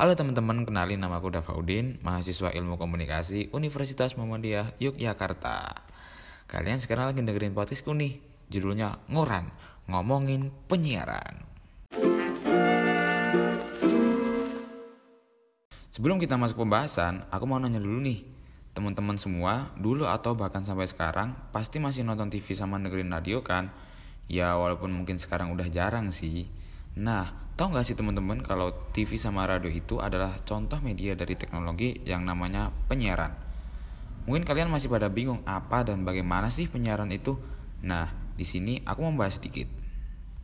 Halo teman-teman, kenalin nama aku Dafaudin, mahasiswa ilmu komunikasi Universitas Muhammadiyah Yogyakarta. Kalian sekarang lagi dengerin podcastku nih, judulnya Ngoran, ngomongin penyiaran. Sebelum kita masuk pembahasan, aku mau nanya dulu nih, teman-teman semua, dulu atau bahkan sampai sekarang, pasti masih nonton TV sama dengerin radio kan? Ya walaupun mungkin sekarang udah jarang sih. Nah, Tahu nggak sih teman-teman kalau TV sama radio itu adalah contoh media dari teknologi yang namanya penyiaran. Mungkin kalian masih pada bingung apa dan bagaimana sih penyiaran itu. Nah, di sini aku membahas sedikit.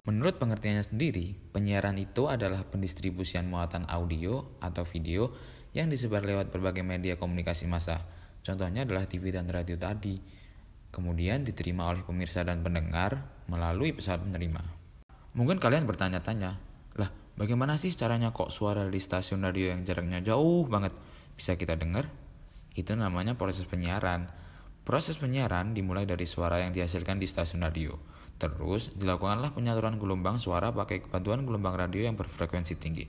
Menurut pengertiannya sendiri, penyiaran itu adalah pendistribusian muatan audio atau video yang disebar lewat berbagai media komunikasi massa. Contohnya adalah TV dan radio tadi. Kemudian diterima oleh pemirsa dan pendengar melalui pesawat penerima. Mungkin kalian bertanya-tanya, lah, bagaimana sih caranya kok suara di stasiun radio yang jaraknya jauh banget bisa kita dengar? Itu namanya proses penyiaran. Proses penyiaran dimulai dari suara yang dihasilkan di stasiun radio. Terus dilakukanlah penyaturan gelombang suara pakai bantuan gelombang radio yang berfrekuensi tinggi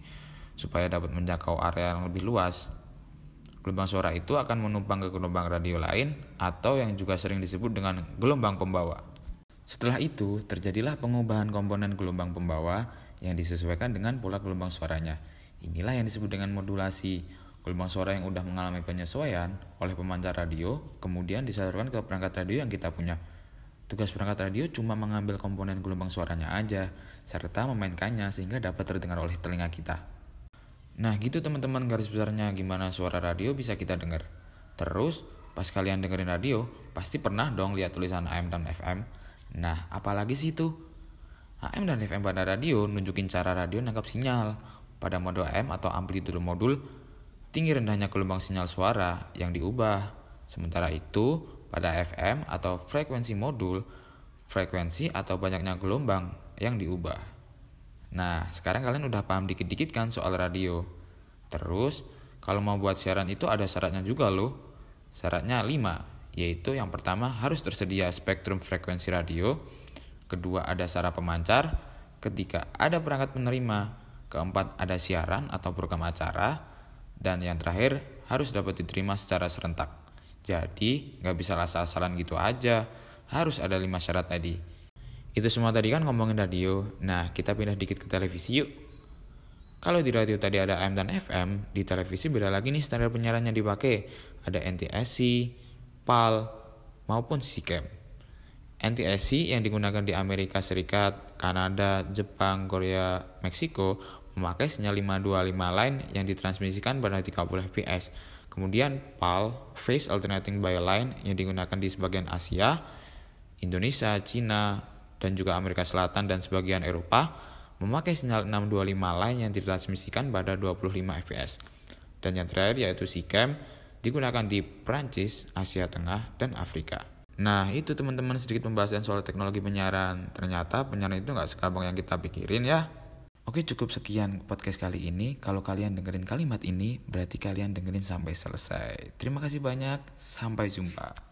supaya dapat menjangkau area yang lebih luas. Gelombang suara itu akan menumpang ke gelombang radio lain atau yang juga sering disebut dengan gelombang pembawa. Setelah itu, terjadilah pengubahan komponen gelombang pembawa yang disesuaikan dengan pola gelombang suaranya. Inilah yang disebut dengan modulasi. Gelombang suara yang sudah mengalami penyesuaian oleh pemancar radio, kemudian disalurkan ke perangkat radio yang kita punya. Tugas perangkat radio cuma mengambil komponen gelombang suaranya aja, serta memainkannya sehingga dapat terdengar oleh telinga kita. Nah gitu teman-teman garis besarnya gimana suara radio bisa kita dengar. Terus, pas kalian dengerin radio, pasti pernah dong lihat tulisan AM dan FM. Nah, apalagi sih itu? AM dan FM pada radio nunjukin cara radio nangkap sinyal. Pada mode AM atau amplitude modul, tinggi rendahnya gelombang sinyal suara yang diubah. Sementara itu, pada FM atau frekuensi modul, frekuensi atau banyaknya gelombang yang diubah. Nah, sekarang kalian udah paham dikit-dikit kan soal radio. Terus, kalau mau buat siaran itu ada syaratnya juga loh. Syaratnya 5, yaitu yang pertama harus tersedia spektrum frekuensi radio, kedua ada saraf pemancar, ketiga ada perangkat penerima, keempat ada siaran atau program acara, dan yang terakhir harus dapat diterima secara serentak. Jadi nggak bisa asal-asalan gitu aja, harus ada lima syarat tadi. Itu semua tadi kan ngomongin radio, nah kita pindah dikit ke televisi yuk. Kalau di radio tadi ada AM dan FM, di televisi beda lagi nih standar penyiaran yang dipakai. Ada NTSC, PAL, maupun SICAM. NTSC yang digunakan di Amerika Serikat, Kanada, Jepang, Korea, Meksiko memakai sinyal 525 line yang ditransmisikan pada 30 fps. Kemudian PAL, Phase Alternating by Line yang digunakan di sebagian Asia, Indonesia, Cina, dan juga Amerika Selatan dan sebagian Eropa memakai sinyal 625 line yang ditransmisikan pada 25 fps. Dan yang terakhir yaitu SICAM digunakan di Prancis, Asia Tengah, dan Afrika. Nah itu teman-teman sedikit pembahasan soal teknologi penyiaran. Ternyata penyiaran itu nggak sekampung yang kita pikirin ya. Oke cukup sekian podcast kali ini. Kalau kalian dengerin kalimat ini berarti kalian dengerin sampai selesai. Terima kasih banyak. Sampai jumpa.